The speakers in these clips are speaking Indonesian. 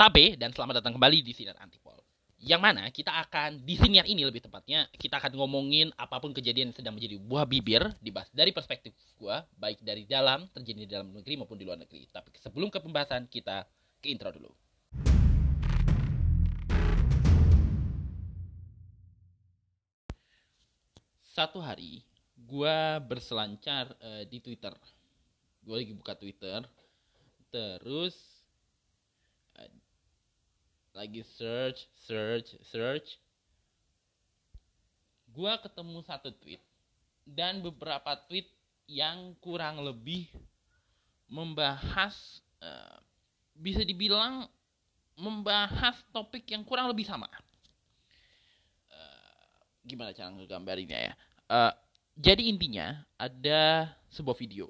Tabe dan selamat datang kembali di Sinar Antipol. Yang mana kita akan di siniar ini lebih tepatnya kita akan ngomongin apa pun kejadian yang sedang menjadi buah bibir dibahas dari perspektif gua baik dari dalam terjadi di dalam negeri maupun di luar negeri. Tapi sebelum ke pembahasan kita ke intro dulu. Satu hari gua berselancar eh, di Twitter. Gua lagi buka Twitter terus lagi search search search. Gua ketemu satu tweet. Dan beberapa tweet yang kurang lebih membahas eh, bisa dibilang membahas topik yang kurang lebih sama. Eh, gimana cara ngegambarinnya ya? Eh, jadi intinya ada sebuah video.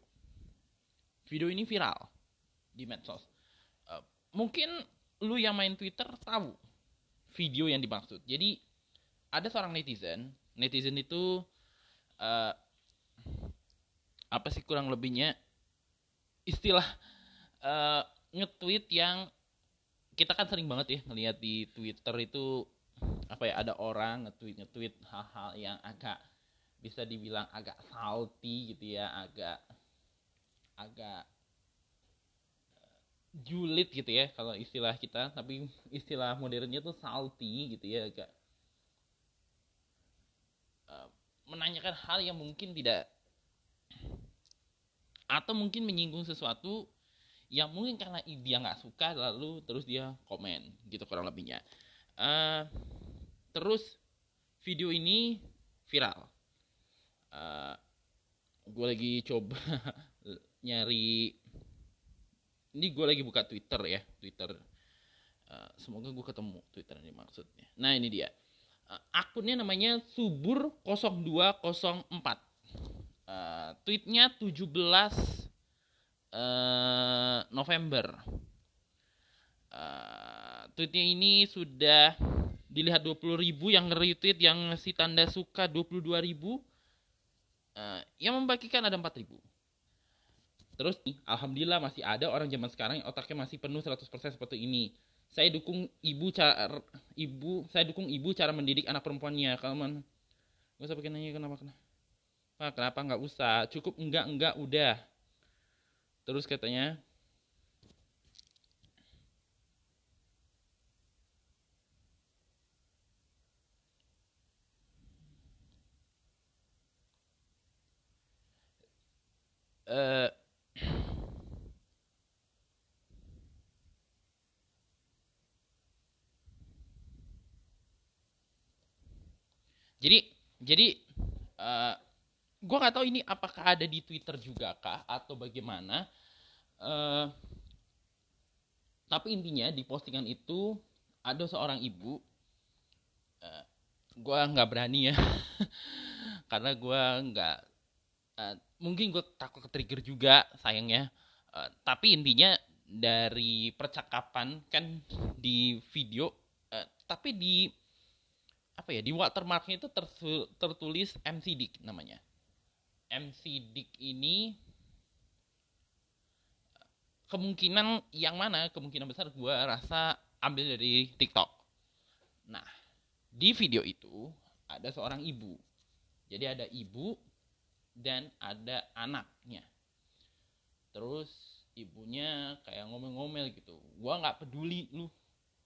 Video ini viral di medsos. Eh, mungkin lu yang main Twitter tahu video yang dimaksud. Jadi ada seorang netizen, netizen itu eh, apa sih kurang lebihnya istilah eh, nge-tweet yang kita kan sering banget ya ngelihat di Twitter itu apa ya ada orang nge-tweet nge-tweet hal-hal yang agak bisa dibilang agak salty gitu ya, agak agak julid gitu ya kalau istilah kita. Tapi istilah modernnya tuh salty gitu ya agak eh, menanyakan hal yang mungkin tidak atau mungkin menyinggung sesuatu yang mungkin karena dia nggak suka lalu terus dia komen gitu kurang lebihnya. Eh, terus video ini viral. Gue lagi coba nyari ini gue lagi buka Twitter ya Twitter Eh, semoga gue ketemu Twitter ini maksudnya. Nah ini dia. Eh, akunnya namanya subur 0204 Eh, tweetnya 17 eh, November. Eh, tweetnya ini sudah dilihat 20.000 yang retweet yang ngasih tanda suka 22.000 Eh, yang membagikan ada 4000 Terus alhamdulillah masih ada orang zaman sekarang yang otaknya masih penuh 100% seperti ini. Saya dukung ibu cara ibu, saya dukung ibu cara mendidik anak perempuannya. Kalau man Gak usah pakai nanya kenapa kenapa. Pak, kenapa nggak usah? Cukup enggak enggak udah. Terus katanya eh Jadi jadi eh gue nggak tahu ini apakah ada di Twitter juga kah atau bagaimana. eh tapi intinya di postingan itu ada seorang ibu. eh gue nggak berani ya karena gue nggak eh, mungkin gue takut ke-trigger juga sayangnya. Eh, tapi intinya dari percakapan kan di video, eh, tapi di apa ya di watermarknya itu tertulis MC Dik namanya. MC Dik ini kemungkinan yang mana kemungkinan besar gue rasa ambil dari TikTok. Nah di video itu ada seorang ibu. Jadi ada ibu dan ada anaknya. Terus ibunya kayak ngomel-ngomel gitu. Gua nggak peduli lu,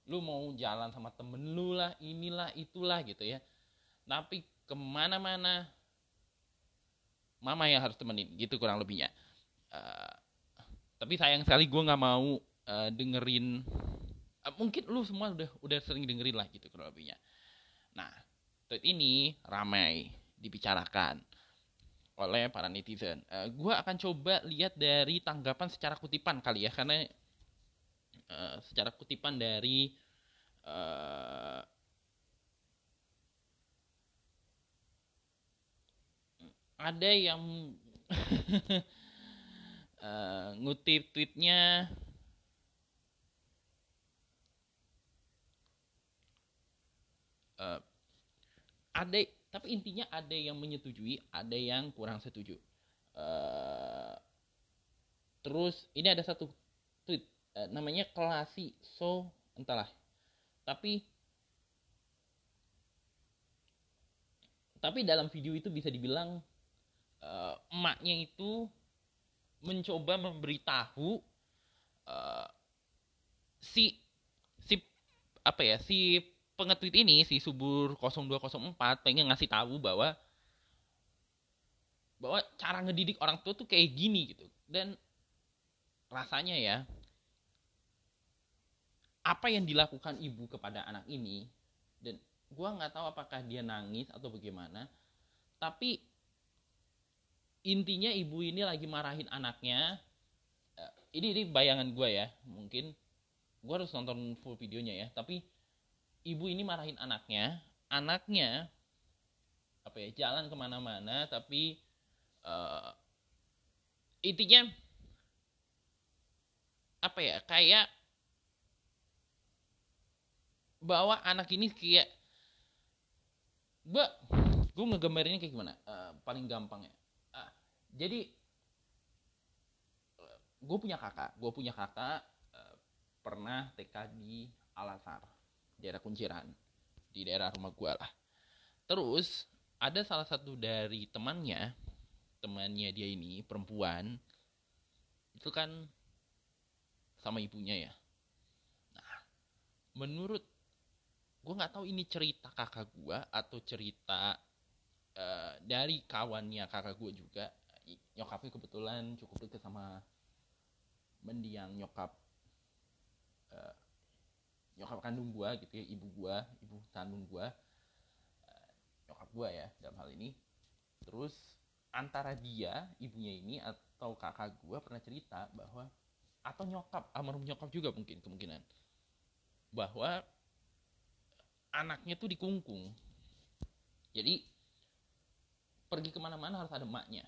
lu mau jalan sama temen lu lah, inilah itulah gitu ya. Tapi ke mana-mana mama yang harus temenin gitu kurang lebihnya. Eh, tapi sayang sekali gue nggak mau eh, dengerin. eh, mungkin lu semua udah udah sering dengerin lah gitu kurang lebihnya. Nah, tweet ini ramai dibicarakan oleh para netizen. Eh, gua akan coba lihat dari tanggapan secara kutipan kali ya, karena eh, secara kutipan dari eh, ada yang eh, ngutip tweetnya eh, ada tapi intinya ada yang menyetujui ada yang kurang setuju. Eh, terus ini ada satu tweet eh, namanya Klasi So entahlah. Tapi tapi dalam video itu bisa dibilang uh, emaknya itu mencoba memberitahu uh, si si apa ya si pengetweet ini si subur 0204 pengen ngasih tahu bahwa bahwa cara ngedidik orang tua tuh kayak gini gitu. Dan rasanya ya apa yang dilakukan ibu kepada anak ini dan gue nggak tahu apakah dia nangis atau bagaimana tapi intinya ibu ini lagi marahin anaknya. Eh, ini ini bayangan gue ya mungkin gue harus nonton full videonya ya tapi ibu ini marahin anaknya anaknya apa ya jalan ke mana-mana tapi uh, intinya apa ya kayak bahwa anak ini kayak gue gue ngegambarinnya kayak gimana? Uh, paling gampang ya uh, jadi uh, gue punya kakak gue punya kakak uh, pernah TK di Alasar daerah Kunciran di daerah rumah gue lah. Terus ada salah satu dari temannya temannya dia ini perempuan itu kan sama ibunya ya. Nah menurut gue nggak tahu ini cerita kakak gue atau cerita uh, dari kawannya kakak gue juga. Nyokapnya kebetulan cukup dekat sama mendiang nyokap uh, nyokap kandung gue gitu ya ibu gue ibu kandung gue uh, nyokap gue ya dalam hal ini. Terus antara dia ibunya ini atau kakak gue pernah cerita bahwa atau nyokap almarhum nyokap juga mungkin kemungkinan. Bahwa anaknya tuh dikungkung. Jadi pergi ke mana-mana harus ada emaknya.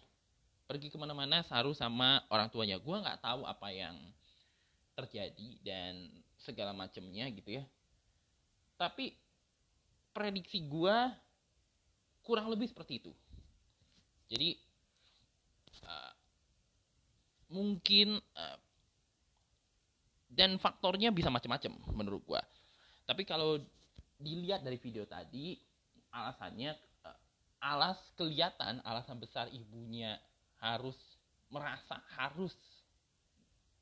Pergi ke mana-mana harus sama orang tuanya. Gue nggak tahu apa yang terjadi dan segala macamnya gitu ya. Tapi prediksi gue kurang lebih seperti itu. Jadi uh, mungkin uh, dan faktornya bisa macam-macam menurut gue tapi kalau dilihat dari video tadi alasannya uh, alas kelihatan alasan besar ibunya harus merasa harus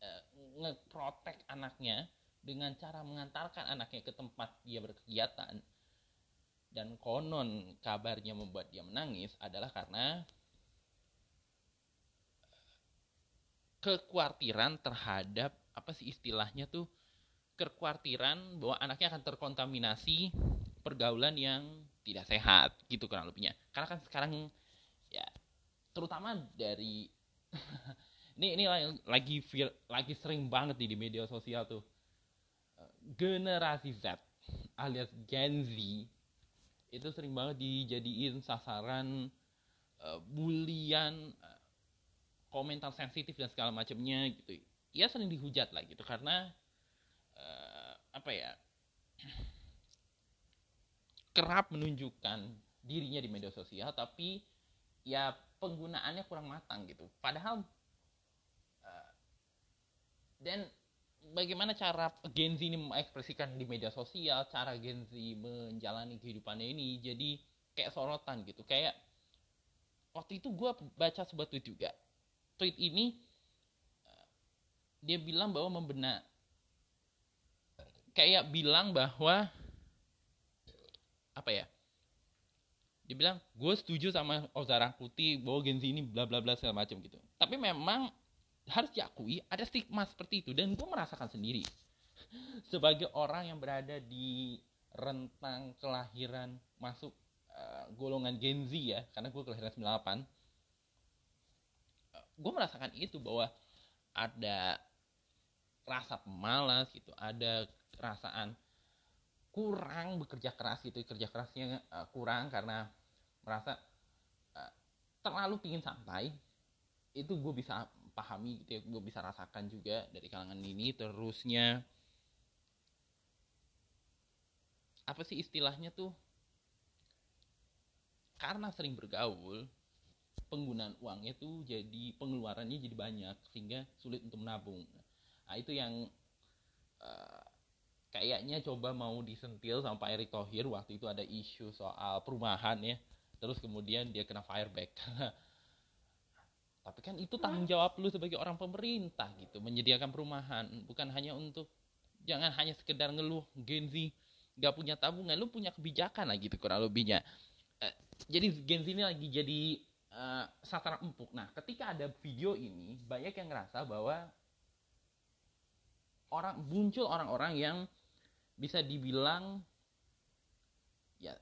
uh, ngeprotek anaknya dengan cara mengantarkan anaknya ke tempat dia berkegiatan. Dan konon kabarnya membuat dia menangis adalah karena kekhawatiran terhadap apa sih istilahnya tuh kekhawatiran bahwa anaknya akan terkontaminasi pergaulan yang tidak sehat gitu kurang lebihnya. Karena kan sekarang ya terutama dari ini ini lagi lagi sering banget nih di media sosial tuh. Generasi Z alias Gen Z itu sering banget dijadiin sasaran uh, bulian uh, komentar sensitif dan segala macamnya gitu. Ya sering dihujat lah gitu. Karena apa ya kerap menunjukkan dirinya di media sosial tapi ya penggunaannya kurang matang gitu. Padahal uh, dan bagaimana cara Gen Z ini mengekspresikan di media sosial cara Gen Z menjalani kehidupannya ini jadi kayak sorotan gitu. Kayak waktu itu gue baca sebuah tweet juga. Tweet ini uh, dia bilang bahwa membenar kayak bilang bahwa apa ya dia bilang gue setuju sama Ozarang Putih bahwa Gen Z ini bla bla bla segala macam gitu. Tapi memang harus diakui ada stigma seperti itu dan gue merasakan sendiri. Sebagai orang yang berada di rentang kelahiran masuk uh, golongan Gen Z ya karena gue kelahiran 98 uh, gue merasakan itu bahwa ada rasa pemalas gitu ada perasaan kurang bekerja keras gitu. Kerja kerasnya uh, kurang karena merasa uh, terlalu pingin santai. Itu gue bisa pahami gitu ya gue bisa rasakan juga dari kalangan ini. Terusnya apa sih istilahnya tuh? Karena sering bergaul penggunaan uangnya tuh jadi pengeluarannya jadi banyak sehingga sulit untuk menabung. Nah itu yang uh, kayaknya coba mau disentil sama Pak Erick Thohir waktu itu ada isu soal perumahan ya. Terus kemudian dia kena fireback tapi kan itu tanggung jawab lu sebagai orang pemerintah gitu menyediakan perumahan. Bukan hanya untuk jangan hanya sekedar ngeluh Gen Z gak punya tabungan lu punya kebijakan lah gitu kurang lebihnya. Uh, jadi Gen Z ini lagi jadi uh, sasaran empuk. Nah ketika ada video ini banyak yang ngerasa bahwa orang muncul orang-orang yang bisa dibilang ya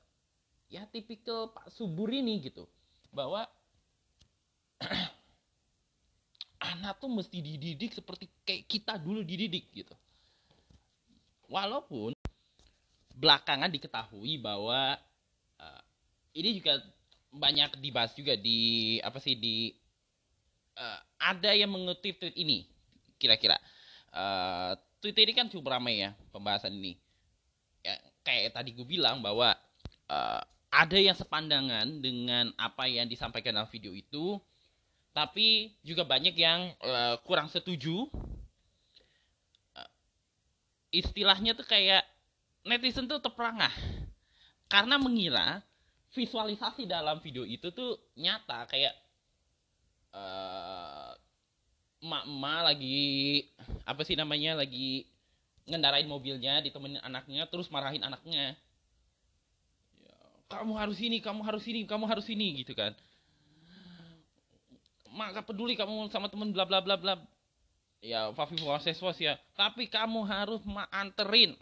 ya tipikal Pak Subur ini gitu. Bahwa anak tuh mesti dididik seperti kayak kita dulu dididik gitu. Walaupun belakangan diketahui bahwa uh, ini juga banyak dibahas juga di apa sih di uh, ada yang mengutip tweet ini kira-kira. Uh, Twitter ini kan cukup ramai ya pembahasan ini. Ya, kayak tadi gue bilang bahwa uh, ada yang sepandangan dengan apa yang disampaikan dalam video itu, tapi juga banyak yang uh, kurang setuju. Uh, istilahnya tuh kayak netizen tuh terperangah karena mengira visualisasi dalam video itu tuh nyata kayak emak-emak lagi apa sih namanya lagi ngendarain mobilnya ditemenin anaknya terus marahin anaknya. Ya, kamu harus ini kamu harus ini kamu harus ini gitu kan. Mak gak peduli kamu sama temen bla bla bla bla. Ya Fafi Waseswas ya. Tapi kamu harus mak anterin.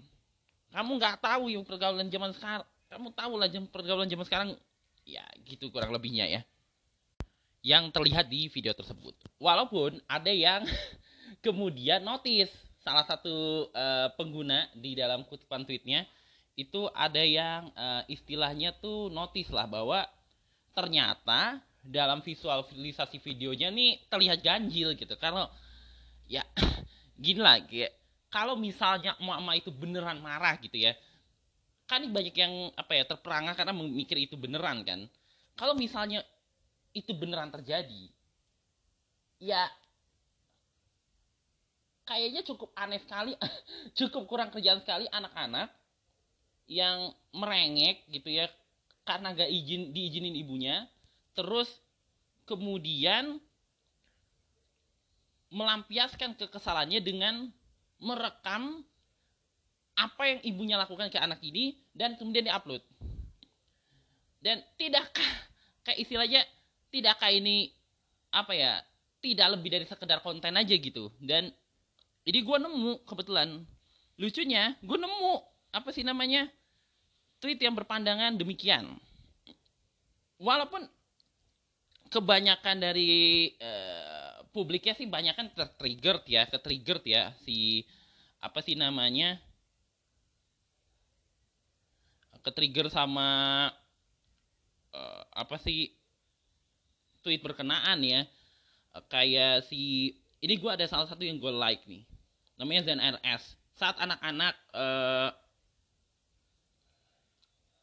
Kamu nggak tahu yang pergaulan zaman sekarang. Kamu tahu lah jam pergaulan zaman sekarang. Ya gitu kurang lebihnya ya yang terlihat di video tersebut. Walaupun ada yang kemudian notice salah satu uh, pengguna di dalam kutipan tweetnya itu ada yang uh, istilahnya tuh notice lah bahwa ternyata dalam visualisasi videonya nih terlihat ganjil gitu karena ya gini lah kayak kalau misalnya emak-emak itu beneran marah gitu ya kan banyak yang apa ya terperangah karena memikir itu beneran kan kalau misalnya itu beneran terjadi. Ya kayaknya cukup aneh sekali cukup kurang kerjaan sekali anak-anak yang merengek gitu ya karena gak izin diizinin ibunya. Terus kemudian melampiaskan kekesalannya dengan merekam apa yang ibunya lakukan ke anak ini dan kemudian diupload. Dan tidakkah kayak istilahnya tidakkah ini apa ya tidak lebih dari sekedar konten aja gitu. Dan jadi gue nemu kebetulan. Lucunya gue nemu apa sih namanya tweet yang berpandangan demikian. Walaupun kebanyakan dari uh, publiknya sih banyak kan tertrigger ya ketrigger ya si apa sih namanya ketrigger sama uh, apa sih tweet berkenaan ya kayak si ini gue ada salah satu yang gue like nih namanya Zen RS saat anak-anak uh,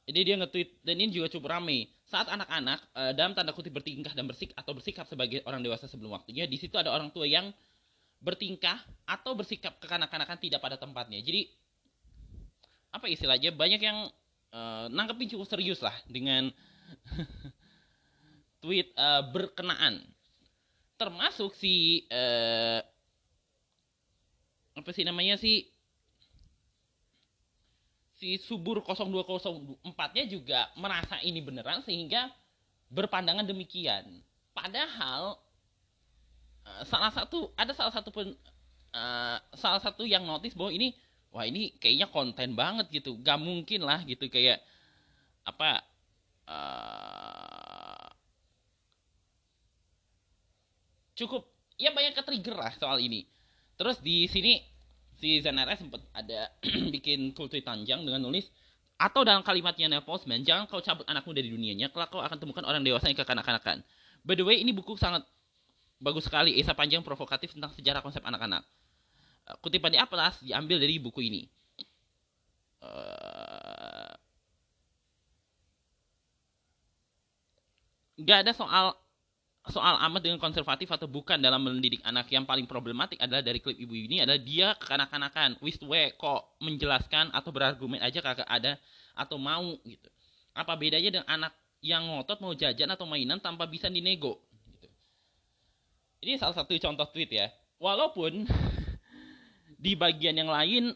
ini dia nge-tweet dan ini juga cukup rame. Saat anak-anak uh, dalam tanda kutip bertingkah dan bersik atau bersikap sebagai orang dewasa sebelum waktunya di situ ada orang tua yang bertingkah atau bersikap kekanak-kanakan tidak pada tempatnya. Jadi apa istilahnya? Banyak yang uh, nangkepin cukup serius lah dengan tweet uh, berkenaan termasuk si uh, apa sih namanya si si subur 0204-nya juga merasa ini beneran sehingga berpandangan demikian. Padahal uh, salah satu ada salah satu pen, uh, salah satu yang notice bahwa ini wah ini kayaknya konten banget gitu. Gak mungkin lah gitu kayak apa cukup ya banyak ke trigger lah soal ini. Terus di sini si ZNRS sempat ada bikin tweet panjang dengan nulis atau dalam kalimatnya Neil Postman, jangan kau cabut anakmu dari dunianya, kelak kau akan temukan orang dewasa yang kekanak-kanakan. By the way, ini buku sangat bagus sekali, esai panjang provokatif tentang sejarah konsep anak-anak. Eh, kutipan di Atlas diambil dari buku ini. Uh, gak ada soal soal amat dengan konservatif atau bukan dalam mendidik anak yang paling problematik adalah dari klip ibu ini adalah dia kekanak-kanakan. Wis we kok menjelaskan atau berargumen aja kagak ada atau mau gitu. Apa bedanya dengan anak yang ngotot mau jajan atau mainan tanpa bisa dinego? Gitu. ini salah satu contoh tweet ya. Walaupun di bagian yang lain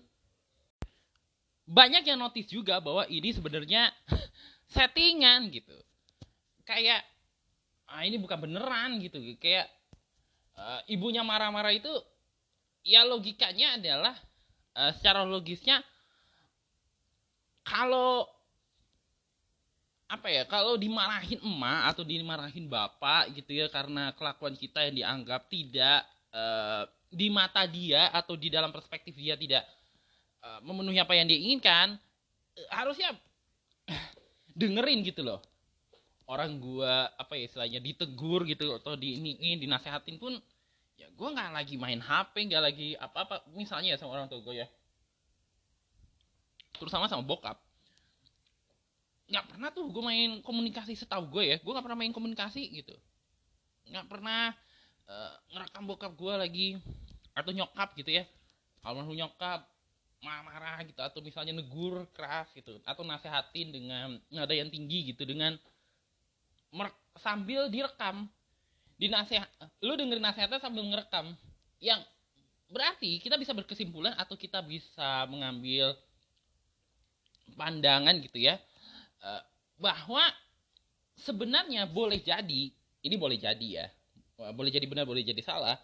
banyak yang notice juga bahwa ini sebenarnya settingan gitu. Kayak ah ini bukan beneran gitu. Kayak uh, ibunya marah-marah itu ya logikanya adalah uh, secara logisnya kalau apa ya kalau dimarahin emak atau dimarahin bapak gitu ya karena kelakuan kita yang dianggap tidak uh, di mata dia atau di dalam perspektif dia tidak uh, memenuhi apa yang dia inginkan uh, harusnya dengerin gitu loh orang gua apa ya istilahnya ditegur gitu atau di ini, ini dinasehatin pun ya gua nggak lagi main HP nggak lagi apa-apa misalnya ya sama orang tua gue ya. Terutama sama bokap. Nggak pernah tuh gue main komunikasi setahu gue ya gue nggak pernah main komunikasi gitu. Nggak pernah uh, ngerekam bokap gue lagi atau nyokap gitu ya. Almarhum nyokap marah-marah gitu atau misalnya negur keras gitu atau nasehatin dengan nada yang tinggi gitu dengan sambil direkam di nasihat lu dengerin nasihatnya sambil ngerekam. Yang berarti kita bisa berkesimpulan atau kita bisa mengambil pandangan gitu ya eh, bahwa sebenarnya boleh jadi ini boleh jadi ya boleh jadi benar boleh jadi salah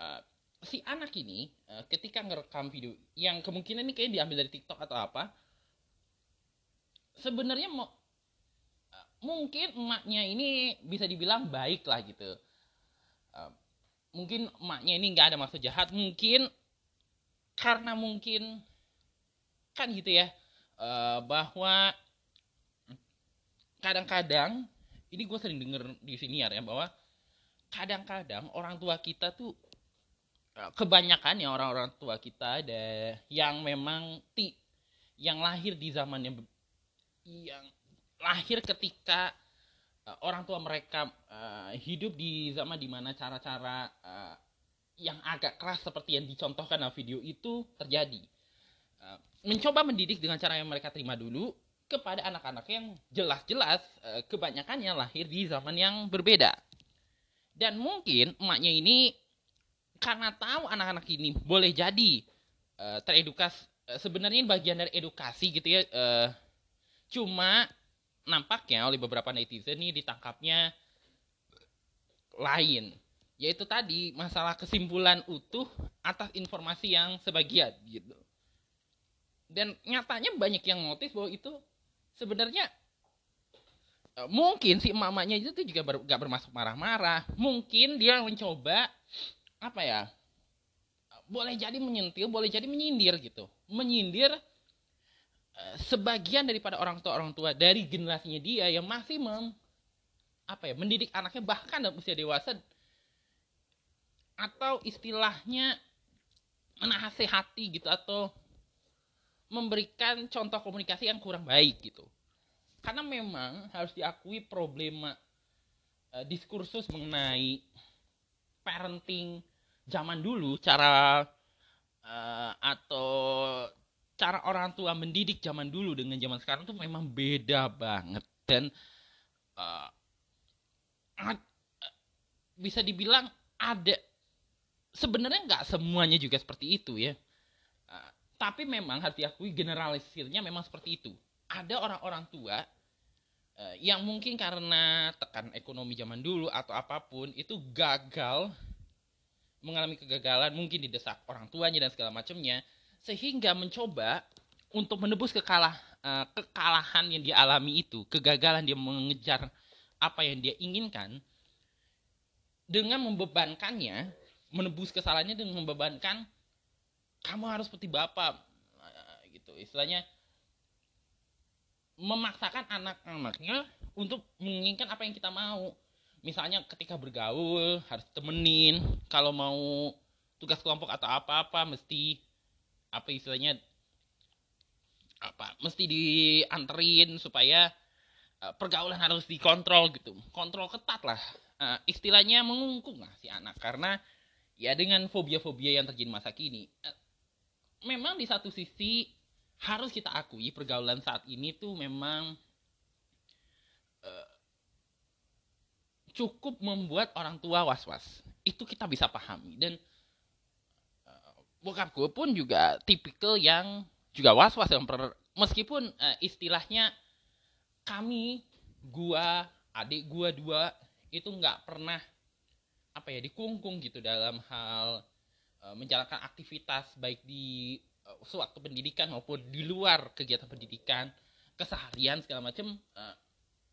eh, si anak ini eh, ketika ngerekam video yang kemungkinan ini kayak diambil dari TikTok atau apa sebenarnya mau mungkin emaknya ini bisa dibilang baik lah gitu. Uh, mungkin emaknya ini nggak ada maksud jahat mungkin karena mungkin kan gitu ya uh, bahwa kadang-kadang ini gue sering denger di sini ya bahwa kadang-kadang orang tua kita tuh uh, kebanyakan ya orang-orang tua kita ada yang memang ti yang lahir di zaman yang yang lahir ketika uh, orang tua mereka uh, hidup di zaman di mana cara-cara uh, yang agak keras seperti yang dicontohkan dalam video itu terjadi. Uh, mencoba mendidik dengan cara yang mereka terima dulu kepada anak-anak yang jelas-jelas uh, kebanyakannya lahir di zaman yang berbeda. Dan mungkin emaknya ini karena tahu anak-anak ini boleh jadi uh, teredukasi sebenarnya ini bagian dari edukasi gitu ya uh, cuma nampaknya oleh beberapa netizen nih ditangkapnya lain. Yaitu tadi masalah kesimpulan utuh atas informasi yang sebagian gitu. Dan nyatanya banyak yang notice bahwa itu sebenarnya eh, mungkin si emak-emaknya itu juga ber, gak bermasuk marah-marah. Mungkin dia mencoba apa ya boleh jadi menyentil boleh jadi menyindir gitu. Menyindir sebagian daripada orang tua orang tua dari generasinya dia yang masih mem, apa ya mendidik anaknya bahkan dalam usia dewasa atau istilahnya menasehati gitu atau memberikan contoh komunikasi yang kurang baik gitu. Karena memang harus diakui problema uh, diskursus mengenai parenting zaman dulu cara uh, atau cara orang tua mendidik zaman dulu dengan zaman sekarang tuh memang beda banget. Dan uh, bisa dibilang ada sebenarnya nggak semuanya juga seperti itu ya. Uh, tapi memang harus diakui generalisirnya memang seperti itu. Ada orang-orang tua uh, yang mungkin karena tekan ekonomi zaman dulu atau apa pun itu gagal mengalami kegagalan mungkin didesak orang tuanya dan segala macamnya sehingga mencoba untuk menebus kekalah uh, kekalahan yang dia alami itu, kegagalan dia mengejar apa yang dia inginkan dengan membebankannya, menebus kesalahannya dengan membebankan kamu harus seperti bapak uh, gitu. Istilahnya memaksakan anak-anaknya untuk menginginkan apa yang kita mau. Misalnya ketika bergaul harus temenin, kalau mau tugas kelompok atau apa-apa mesti apa istilahnya apa mesti dianterin supaya uh, pergaulan harus dikontrol gitu. Kontrol ketat lah. Uh, istilahnya mengungkung lah si anak. Karena ya dengan fobia-fobia yang terjadi masa kini uh, memang di satu sisi harus kita akui pergaulan saat ini tuh memang uh, cukup membuat orang tua was-was. Itu kita bisa pahami. Dan bokap gue pun juga tipikal yang juga was-was meskipun uh, istilahnya kami gua adik gua dua itu nggak pernah apa ya dikungkung gitu dalam hal uh, menjalankan aktivitas baik di uh, sewaktu pendidikan maupun di luar kegiatan pendidikan keseharian segala macam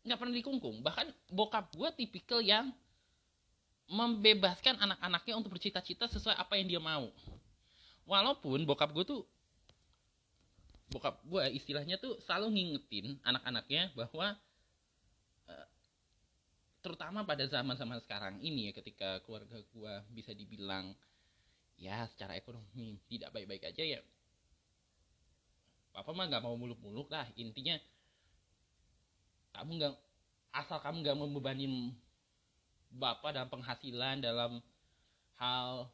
nggak uh, pernah dikungkung. Bahkan bokap gua tipikal yang membebaskan anak-anaknya untuk bercita-cita sesuai apa yang dia mau walaupun bokap gue tuh bokap gue istilahnya tuh selalu ngingetin anak-anaknya bahwa uh, terutama pada zaman-zaman sekarang ini ya ketika keluarga gue bisa dibilang ya secara ekonomi tidak baik-baik aja ya papa mah nggak mau muluk-muluk lah. Intinya kamu nggak asal kamu nggak membebani bapak dalam penghasilan dalam hal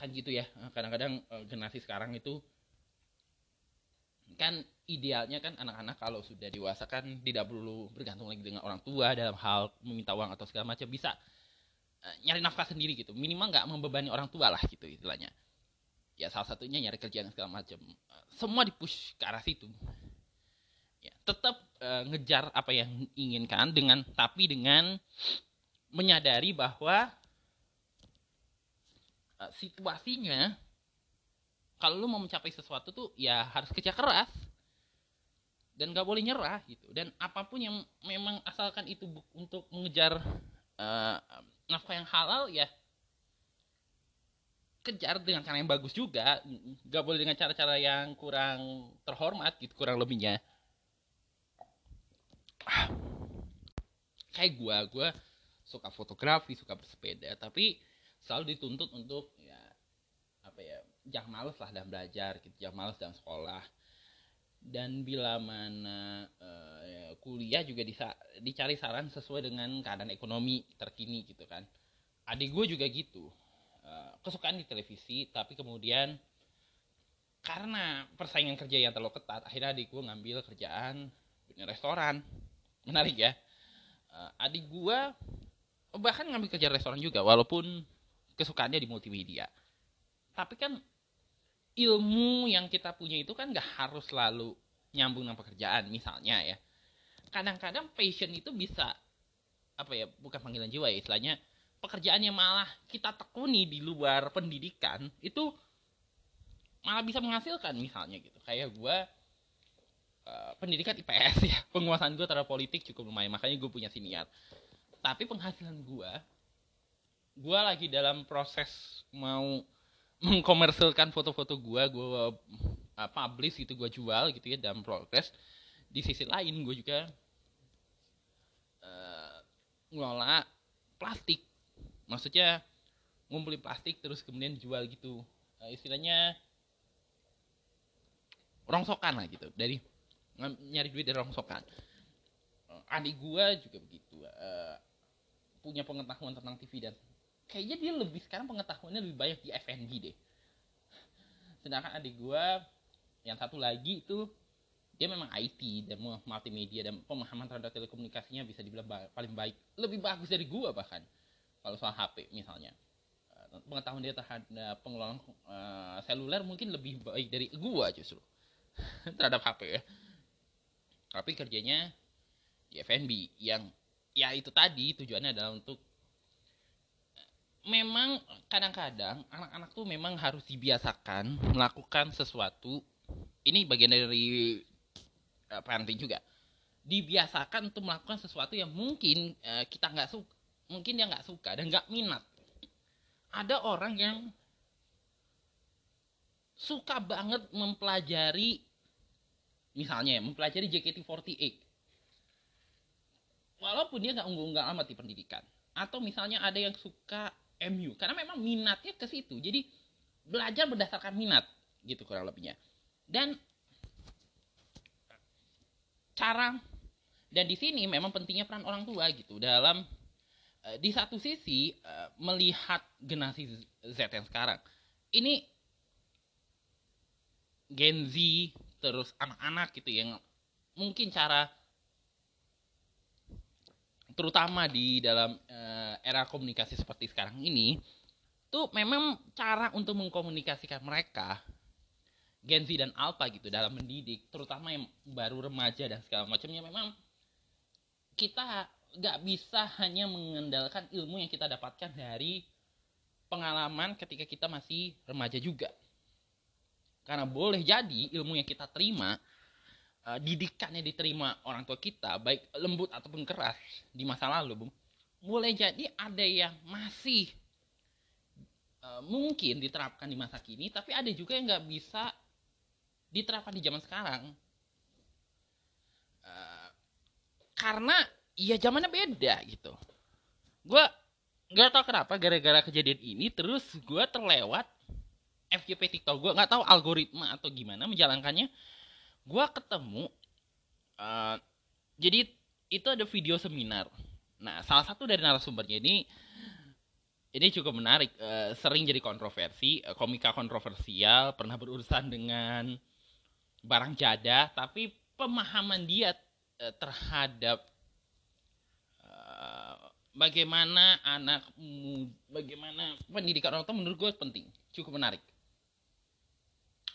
kan gitu ya. Kadang-kadang uh, generasi sekarang itu kan idealnya kan anak-anak kalau sudah dewasa kan tidak perlu bergantung lagi dengan orang tua dalam hal meminta uang atau segala macam bisa uh, nyari nafkah sendiri gitu. Minimal nggak membebani orang tua lah gitu istilahnya. Ya salah satunya nyari kerjaan segala macam. Semua dipush ke arah situ. Ya tetap uh, ngejar apa yang inginkan dengan tapi dengan menyadari bahwa Eh, situasinya kalau lu mau mencapai sesuatu tuh ya harus kerja keras. Dan gak boleh nyerah gitu. Dan apa pun yang memang asalkan itu untuk mengejar uh, nafkah yang halal ya kejar dengan cara yang bagus juga. Gak boleh dengan cara-cara yang kurang terhormat gitu kurang lebihnya. Kayak gua gua suka fotografi suka bersepeda. Tapi selalu dituntut untuk ya apa ya jangan males lah dalam belajar gitu jangan males dalam sekolah. Dan bila mana uh, kuliah juga disa dicari saran sesuai dengan keadaan ekonomi terkini gitu kan. Adik gue juga gitu. Uh, kesukaan di televisi tapi kemudian karena persaingan kerja yang terlalu ketat akhirnya adik gue ngambil kerjaan punya restoran. Menarik ya. Uh, adik gue bahkan ngambil kerja restoran juga walaupun kesukaannya di multimedia. Tapi kan ilmu yang kita punya itu kan gak harus selalu nyambung dengan pekerjaan misalnya ya. Kadang-kadang passion itu bisa apa ya bukan panggilan jiwa ya istilahnya pekerjaan yang malah kita tekuni di luar pendidikan itu malah bisa menghasilkan misalnya gitu. Kayak gue uh, pendidikan IPS ya. Penguasaan gue terhadap politik cukup lumayan makanya gue punya siniar tapi penghasilan gue gue lagi dalam proses mau mengkomersilkan foto-foto gue gue uh, publish gitu gue jual gitu ya dalam progres di sisi lain gue juga uh, ngelola plastik. Maksudnya ngumpulin plastik terus kemudian jual gitu. Uh, istilahnya rongsokan lah gitu. Dari nyari duit dari rongsokan. Uh, adik gue juga begitu uh, punya pengetahuan tentang TV dan kayaknya dia lebih sekarang pengetahuannya lebih banyak di FNB deh. Sedangkan adik gue yang satu lagi itu dia memang IT dan multimedia dan pemahaman terhadap telekomunikasinya bisa dibilang paling baik. Lebih bagus dari gue bahkan kalau soal HP misalnya. Eh, pengetahuan dia terhadap pengelolaan uh, seluler mungkin lebih baik dari gue justru terhadap HP ya. Tapi kerjanya di FNB yang ya itu tadi tujuannya adalah untuk memang kadang-kadang anak-anak tuh memang harus dibiasakan melakukan sesuatu. Ini bagian dari uh, parenting juga. Dibiasakan untuk melakukan sesuatu yang mungkin uh, kita nggak suka mungkin dia nggak suka dan nggak minat. Ada orang yang suka banget mempelajari misalnya ya, mempelajari JKT48 walaupun dia nggak unggul-unggul amat di pendidikan. Atau misalnya ada yang suka MU karena memang minatnya ke situ. Jadi belajar berdasarkan minat gitu kurang lebihnya. Dan cara dan di sini memang pentingnya peran orang tua gitu. Dalam uh, di satu sisi uh, melihat generasi Z yang sekarang. Ini Gen Z terus anak-anak gitu yang mungkin cara terutama di dalam uh, era komunikasi seperti sekarang ini tuh memang cara untuk mengkomunikasikan mereka Gen Z dan Alpha gitu dalam mendidik terutama yang baru remaja dan segala macamnya memang kita nggak bisa hanya mengandalkan ilmu yang kita dapatkan dari pengalaman ketika kita masih remaja juga. Karena boleh jadi ilmu yang kita terima uh, didikan yang diterima orang tua kita baik lembut ataupun keras di masa lalu bung boleh jadi ada yang masih uh, mungkin diterapkan di masa kini tapi ada juga yang nggak bisa diterapkan di zaman sekarang. Uh, karena ya zamannya beda gitu. Gue nggak tau kenapa gara-gara kejadian ini terus gue terlewat FYP TikTok. Gue nggak tahu algoritma atau gimana menjalankannya gue ketemu uh, jadi itu ada video seminar. Nah salah satu dari narasumbernya ini ini cukup menarik uh, sering jadi kontroversi uh, komika kontroversial pernah berurusan dengan barang jada tapi pemahaman dia uh, terhadap bagaimana anak bagaimana pendidikan orang tua menurut gue penting cukup menarik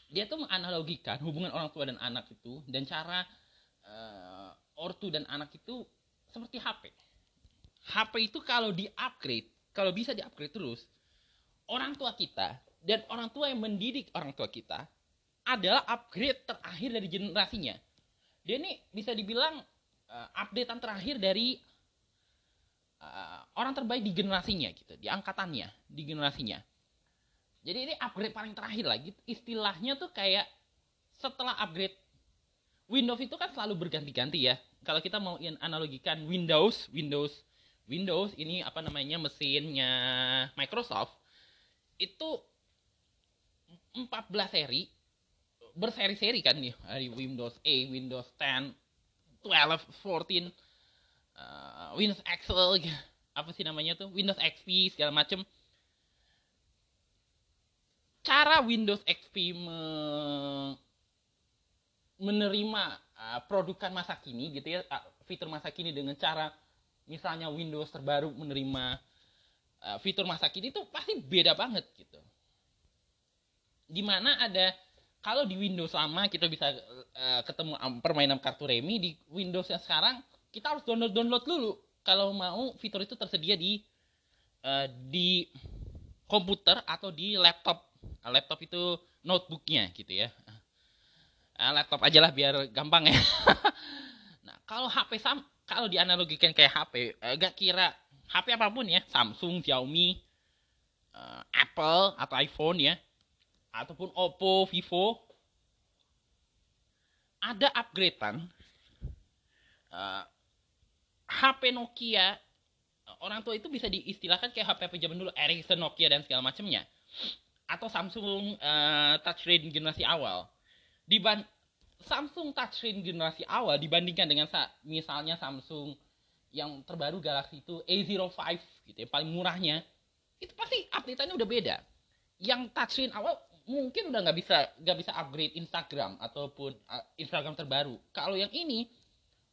dia tuh menganalogikan hubungan orang tua dan anak itu dan cara uh, ortu dan anak itu seperti HP HP itu kalau di upgrade kalau bisa di upgrade terus orang tua kita dan orang tua yang mendidik orang tua kita adalah upgrade terakhir dari generasinya. Dia ini bisa dibilang uh, updatean terakhir dari uh, orang terbaik di generasinya gitu, di angkatannya, di generasinya. Jadi ini upgrade paling terakhir lagi. Istilahnya tuh kayak setelah upgrade Windows itu kan selalu berganti-ganti ya. Kalau kita mau analogikan Windows, Windows, Windows ini apa namanya mesinnya Microsoft itu 14 seri berseri-seri kan nih dari Windows A, Windows 10, 12, 14, uh, Windows Excel, apa sih namanya tuh, Windows XP segala macem. Cara Windows XP me menerima uh, produkan masa kini gitu ya, uh, fitur masa kini dengan cara misalnya Windows terbaru menerima uh, fitur masa kini itu pasti beda banget gitu. Di mana ada kalau di Windows lama kita bisa uh, ketemu permainan kartu remi di Windows yang sekarang kita harus download download dulu kalau mau fitur itu tersedia di uh, di komputer atau di laptop laptop itu notebooknya gitu ya. Uh, laptop aja lah biar gampang ya. Nah kalau HP sam kalau dianalogikan kayak HP uh, gak kira HP apa pun ya Samsung Xiaomi uh, Apple atau iPhone ya ataupun Oppo, Vivo ada upgradean uh, HP Nokia orang tua itu bisa diistilahkan kayak HP HP zaman dulu Ericsson, Nokia dan segala macamnya atau Samsung uh, touchscreen generasi awal diban Samsung touchscreen generasi awal dibandingkan dengan misalnya Samsung yang terbaru Galaxy itu A05 gitu ya paling murahnya itu pasti updateannya udah beda yang touchscreen awal mungkin udah nggak bisa nggak bisa upgrade Instagram ataupun uh, Instagram terbaru. Kalau yang ini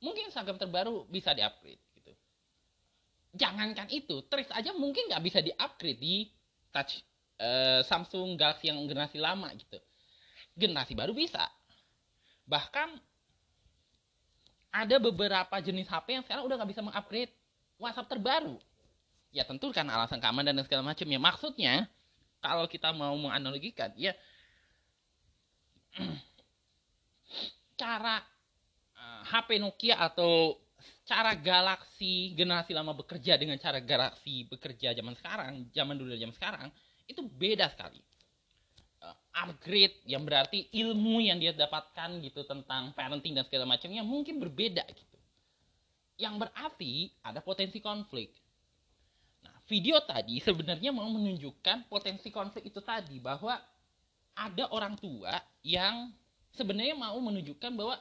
mungkin Instagram terbaru bisa diupgrade gitu. Jangankan itu, Trace aja mungkin nggak bisa diupgrade di touch uh, Samsung Galaxy yang generasi lama gitu. Generasi baru bisa. Bahkan ada beberapa jenis HP yang sekarang udah nggak bisa mengupgrade WhatsApp terbaru. Ya tentu karena alasan keamanan dan segala macam ya. Maksudnya kalau kita mau menganalogikan ya cara uh, eh, HP Nokia atau cara Galaxy generasi lama bekerja dengan cara Galaxy bekerja zaman sekarang, zaman dulu dan zaman sekarang itu beda sekali. Uh, upgrade yang berarti ilmu yang dia dapatkan gitu tentang parenting dan segala macamnya mungkin berbeda gitu. Yang berarti ada potensi konflik video tadi sebenarnya mau menunjukkan potensi konflik itu tadi bahwa ada orang tua yang sebenarnya mau menunjukkan bahwa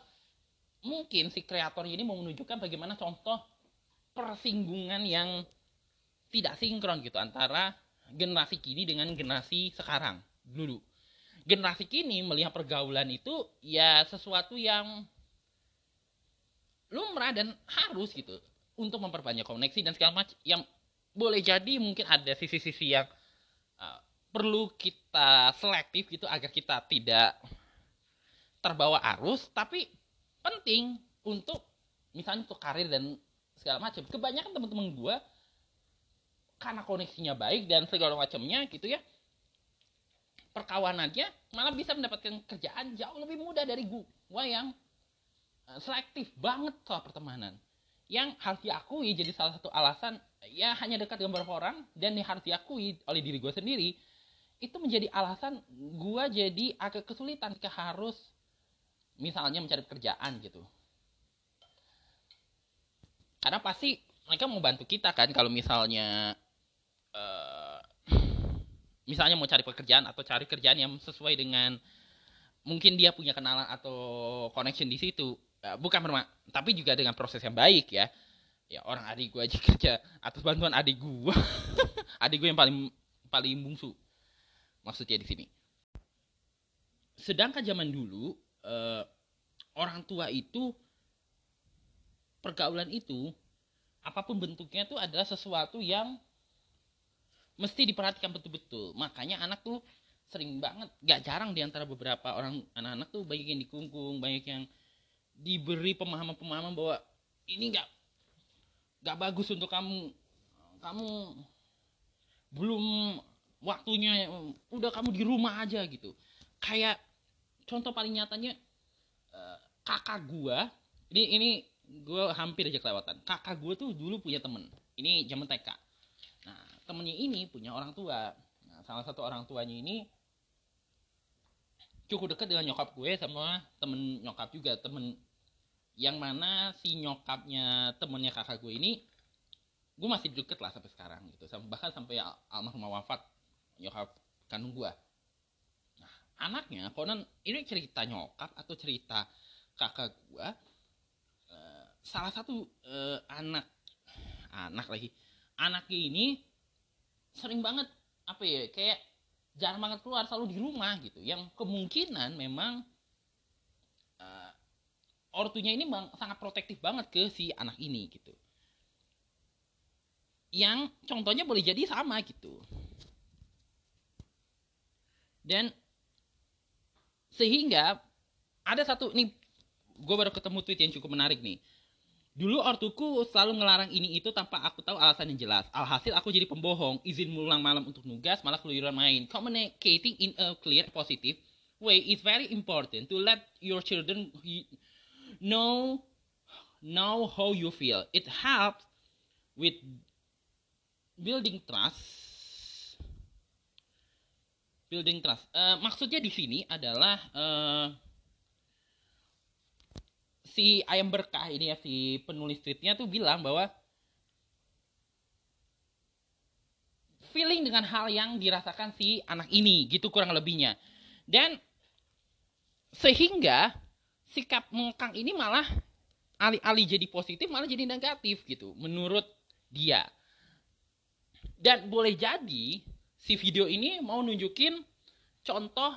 mungkin si kreator ini mau menunjukkan bagaimana contoh persinggungan yang tidak sinkron gitu antara generasi kini dengan generasi sekarang dulu. Generasi kini melihat pergaulan itu ya sesuatu yang lumrah dan harus gitu untuk memperbanyak koneksi dan segala macam. Yang boleh jadi mungkin ada sisi-sisi yang uh, perlu kita selektif gitu agar kita tidak terbawa arus tapi penting untuk misalnya untuk karir dan segala macam. Kebanyakan teman-teman gue karena koneksinya baik dan segala macamnya gitu ya perkawanannya malah bisa mendapatkan kerjaan jauh lebih mudah dari gue yang uh, selektif banget soal pertemanan. Yang harus diakui jadi salah satu alasan ya hanya dekat dengan beberapa orang dan yang harus diakui oleh diri gue sendiri itu menjadi alasan gue jadi agak kesulitan ke harus misalnya mencari pekerjaan gitu. Karena pasti mereka mau bantu kita kan kalau misalnya misalnya mau cari pekerjaan atau cari kerjaan yang sesuai dengan mungkin dia punya kenalan atau connection di situ. Uh, bukan bermak tapi juga dengan proses yang baik ya. Ya orang adik gue aja kerja atas bantuan adik gue adik gue yang paling paling bungsu maksudnya di sini. Sedangkan zaman dulu uh, orang tua itu pergaulan itu apa pun bentuknya itu adalah sesuatu yang mesti diperhatikan betul-betul. Makanya anak tuh sering banget gak jarang di antara beberapa orang anak-anak tuh banyak yang dikungkung banyak yang diberi pemahaman-pemahaman bahwa ini gak gak bagus untuk kamu. Kamu belum waktunya udah kamu di rumah aja gitu. Kayak contoh paling nyatanya uh, kakak gua ini ini gue hampir aja kelewatan. Kakak gue tuh dulu punya temen ini zaman TK temennya ini punya orang tua. Nah, salah satu orang tuanya ini cukup dekat dengan nyokap gue sama temen nyokap juga. Temen yang mana si nyokapnya temennya kakak gue ini gue masih deket lah sampai sekarang gitu. Bahkan sampai al almarhumah wafat nyokap kandung gue. Nah anaknya konon ini cerita nyokap atau cerita kakak gue salah satu uh, anak anak lagi. Anaknya ini sering banget apa ya kayak jarang banget keluar selalu di rumah gitu. Yang kemungkinan memang uh, ortunya ini bang, sangat protektif banget ke si anak ini gitu. Yang contohnya boleh jadi sama gitu. Dan sehingga ada satu nih gue baru ketemu tweet yang cukup menarik nih Dulu ortuku selalu ngelarang ini itu tanpa aku tahu alasan yang jelas. Alhasil aku jadi pembohong, izin mulang malam untuk nugas, malah keluyuran main. Communicating in a clear, positive way is very important to let your children know know how you feel. It helps with building trust. Building trust. Uh, maksudnya di sini adalah uh, si ayam berkah ini ya si penulis tweetnya tuh bilang bahwa feeling dengan hal yang dirasakan si anak ini gitu kurang lebihnya. Dan sehingga sikap mengkang ini malah alih-alih jadi positif malah jadi negatif gitu menurut dia. Dan boleh jadi si video ini mau nunjukin contoh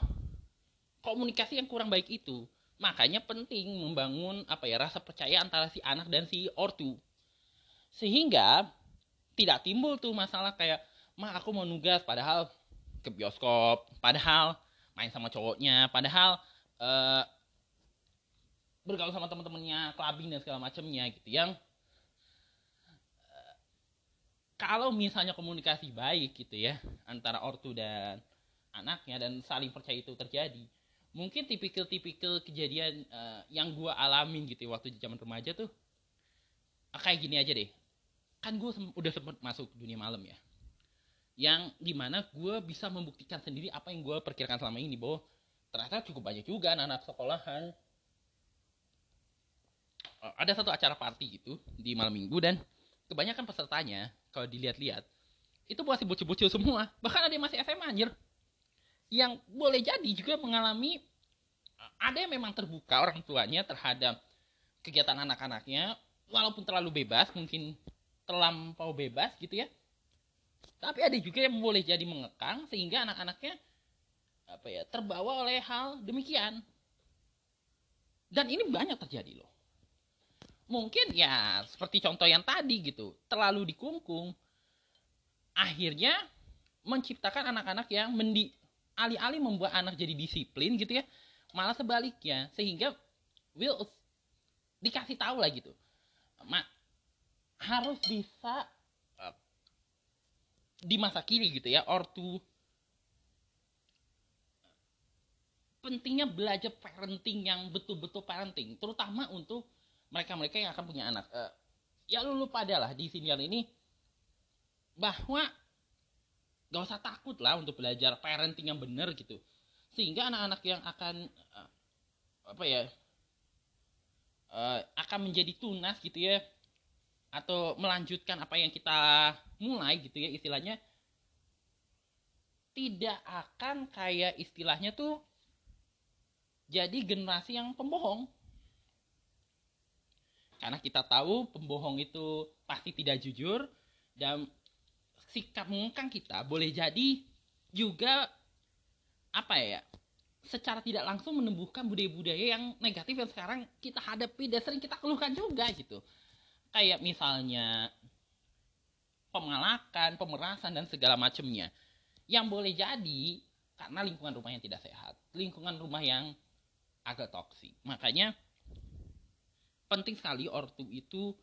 komunikasi yang kurang baik itu Makanya penting membangun apa ya rasa percaya antara si anak dan si ortu. Sehingga tidak timbul tuh masalah kayak mah aku mau nugas padahal ke bioskop, padahal main sama cowoknya, padahal uh, bergaul sama teman-temannya, clubbing dan segala macamnya gitu yang uh, kalau misalnya komunikasi baik gitu ya antara ortu dan anaknya dan saling percaya itu terjadi mungkin tipikal-tipikal kejadian uh, yang gue alamin gitu ya, waktu zaman remaja tuh uh, kayak gini aja deh. Kan gue sem udah sempet masuk dunia malam ya. Yang di mana gue bisa membuktikan sendiri apa yang gue perkirakan selama ini bahwa ternyata cukup banyak juga anak-anak sekolahan. Uh, ada satu acara party gitu di malam minggu dan kebanyakan pesertanya kalau dilihat-lihat itu masih bocil-bocil semua. Bahkan ada yang masih SMA anjir yang boleh jadi juga mengalami ada yang memang terbuka orang tuanya terhadap kegiatan anak-anaknya walaupun terlalu bebas mungkin terlampau bebas gitu ya. Tapi ada juga yang boleh jadi mengekang sehingga anak-anaknya apa ya terbawa oleh hal demikian. Dan ini banyak terjadi loh. Mungkin ya seperti contoh yang tadi gitu terlalu dikungkung akhirnya menciptakan anak-anak yang mendi alih-alih membuat anak jadi disiplin gitu ya malah sebaliknya. Sehingga will dikasih tahu lah gitu Ma, harus bisa uh, di masa kini gitu ya ortu pentingnya belajar parenting yang betul-betul parenting terutama untuk mereka-mereka yang akan punya anak. Uh, ya lu lupa adalah di sini ini bahwa gak usah takut lah untuk belajar parenting yang benar gitu. Sehingga anak-anak yang akan uh, apa ya uh, akan menjadi tunas gitu ya atau melanjutkan apa yang kita mulai gitu ya istilahnya tidak akan kayak istilahnya tuh jadi generasi yang pembohong. Karena kita tahu pembohong itu pasti tidak jujur dan sikap mengengkang kita boleh jadi juga apa ya secara tidak langsung menumbuhkan budaya-budaya yang negatif yang sekarang kita hadapi dan sering kita keluhkan juga gitu kayak misalnya pemalakan, pemerasan dan segala macamnya yang boleh jadi karena lingkungan rumah yang tidak sehat, lingkungan rumah yang agak toksik. Makanya penting sekali ortu itu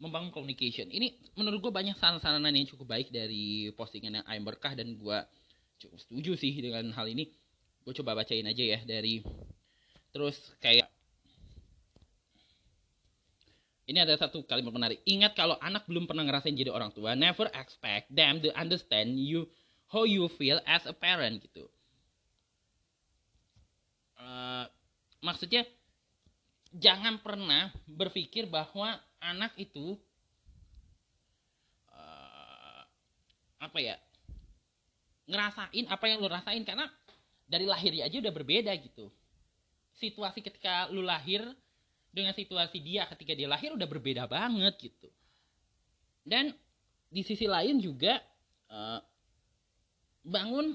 membangun communication. Ini menurut gue banyak saran-saranan yang cukup baik dari postingan yang Ayam Berkah dan gue cukup setuju sih dengan hal ini. Gue coba bacain aja ya dari terus kayak ini ada satu kalimat menarik. Ingat kalau anak belum pernah ngerasain jadi orang tua, never expect them to understand you how you feel as a parent gitu. Uh, maksudnya jangan pernah berpikir bahwa anak itu uh, apa ya ngerasain apa yang lu rasain karena dari lahir aja udah berbeda gitu. Situasi ketika lu lahir dengan situasi dia ketika dia lahir udah berbeda banget gitu. Dan di sisi lain juga uh, bangun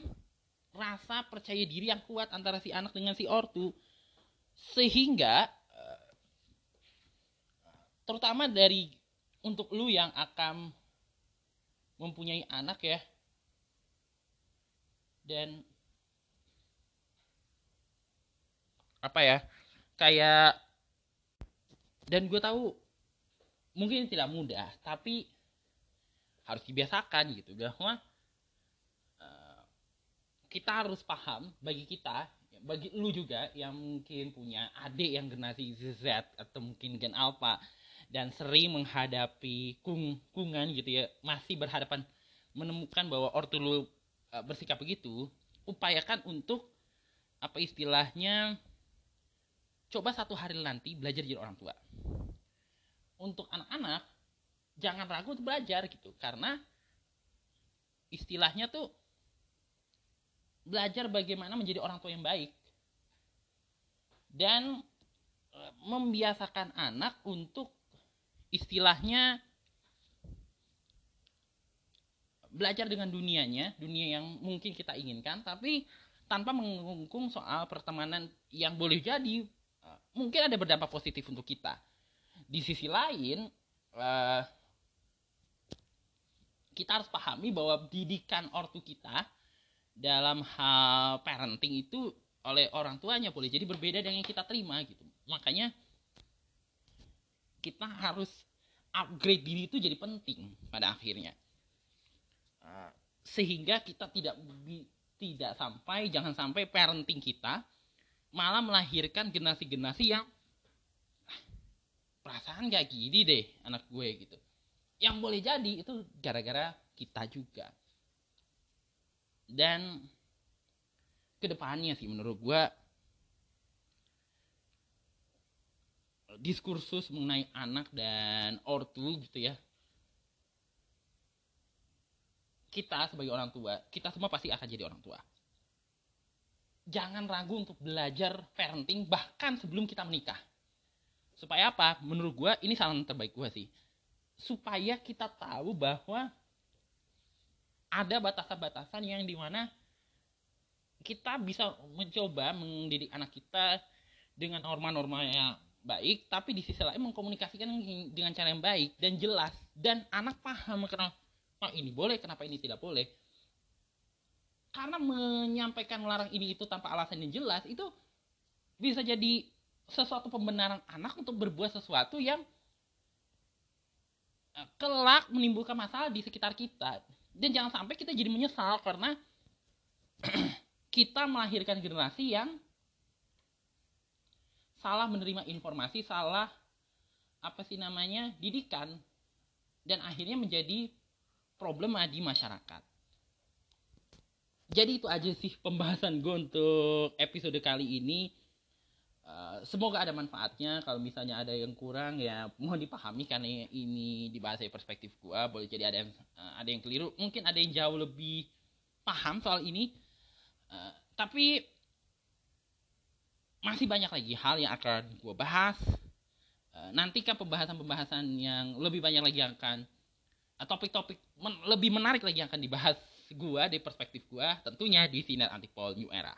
rasa percaya diri yang kuat antara si anak dengan si ortu. Sehingga terutama dari untuk lu yang akan mempunyai anak ya. Dan apa ya kayak dan gue tahu mungkin tidak mudah tapi harus dibiasakan gitu bahwa uh, kita harus paham bagi kita bagi lu juga yang mungkin punya adik yang generasi Z atau mungkin gen alpha dan sering menghadapi kung kungan gitu ya masih berhadapan menemukan bahwa ortu lu uh, bersikap begitu upayakan untuk apa istilahnya coba satu hari nanti belajar jadi orang tua. Untuk anak-anak jangan ragu untuk belajar gitu karena istilahnya tuh belajar bagaimana menjadi orang tua yang baik. Dan eh, membiasakan anak untuk istilahnya belajar dengan dunianya, dunia yang mungkin kita inginkan, tapi tanpa mengungkung soal pertemanan yang boleh jadi uh, mungkin ada berdampak positif untuk kita. Di sisi lain, uh, kita harus pahami bahwa didikan ortu kita dalam hal parenting itu oleh orang tuanya boleh jadi berbeda dengan yang kita terima gitu. Makanya kita harus upgrade diri itu jadi penting pada akhirnya. Ah. sehingga kita tidak tidak sampai jangan sampai parenting kita malah melahirkan generasi-generasi yang ah, perasaan gak gini deh anak gue gitu. Yang boleh jadi itu gara-gara kita juga. Dan ke depannya sih menurut gue diskursus mengenai anak dan ortu gitu ya. Kita sebagai orang tua kita semua pasti akan jadi orang tua. Jangan ragu untuk belajar parenting bahkan sebelum kita menikah. Supaya apa? Menurut gue ini saran terbaik gue sih. Supaya kita tahu bahwa ada batasan-batasan yang di mana kita bisa mencoba mendidik anak kita dengan norma-norma yang baik tapi di sisi lain mengkomunikasikan dengan cara yang baik dan jelas. Dan anak paham kenapa oh, ini boleh kenapa ini tidak boleh? Karena menyampaikan melarang ini itu tanpa alasan yang jelas itu bisa jadi sesuatu pembenaran anak untuk berbuat sesuatu yang eh, kelak menimbulkan masalah di sekitar kita. Dan jangan sampai kita jadi menyesal karena kita melahirkan generasi yang salah menerima informasi, salah apa sih namanya didikan dan akhirnya menjadi problema di masyarakat. Jadi itu aja sih pembahasan gue untuk episode kali ini. Uh, semoga ada manfaatnya. Kalau misalnya ada yang kurang ya mohon dipahami karena ini dibahas dari perspektif gue. Boleh jadi ada yang uh, ada yang keliru. Mungkin ada yang jauh lebih paham soal ini. Uh, tapi masih banyak lagi hal yang akan gue bahas. Uh, nantikan pembahasan-pembahasan yang lebih banyak lagi akan topik-topik men lebih menarik lagi yang akan dibahas gua dari perspektif gua tentunya di sinar antipol new era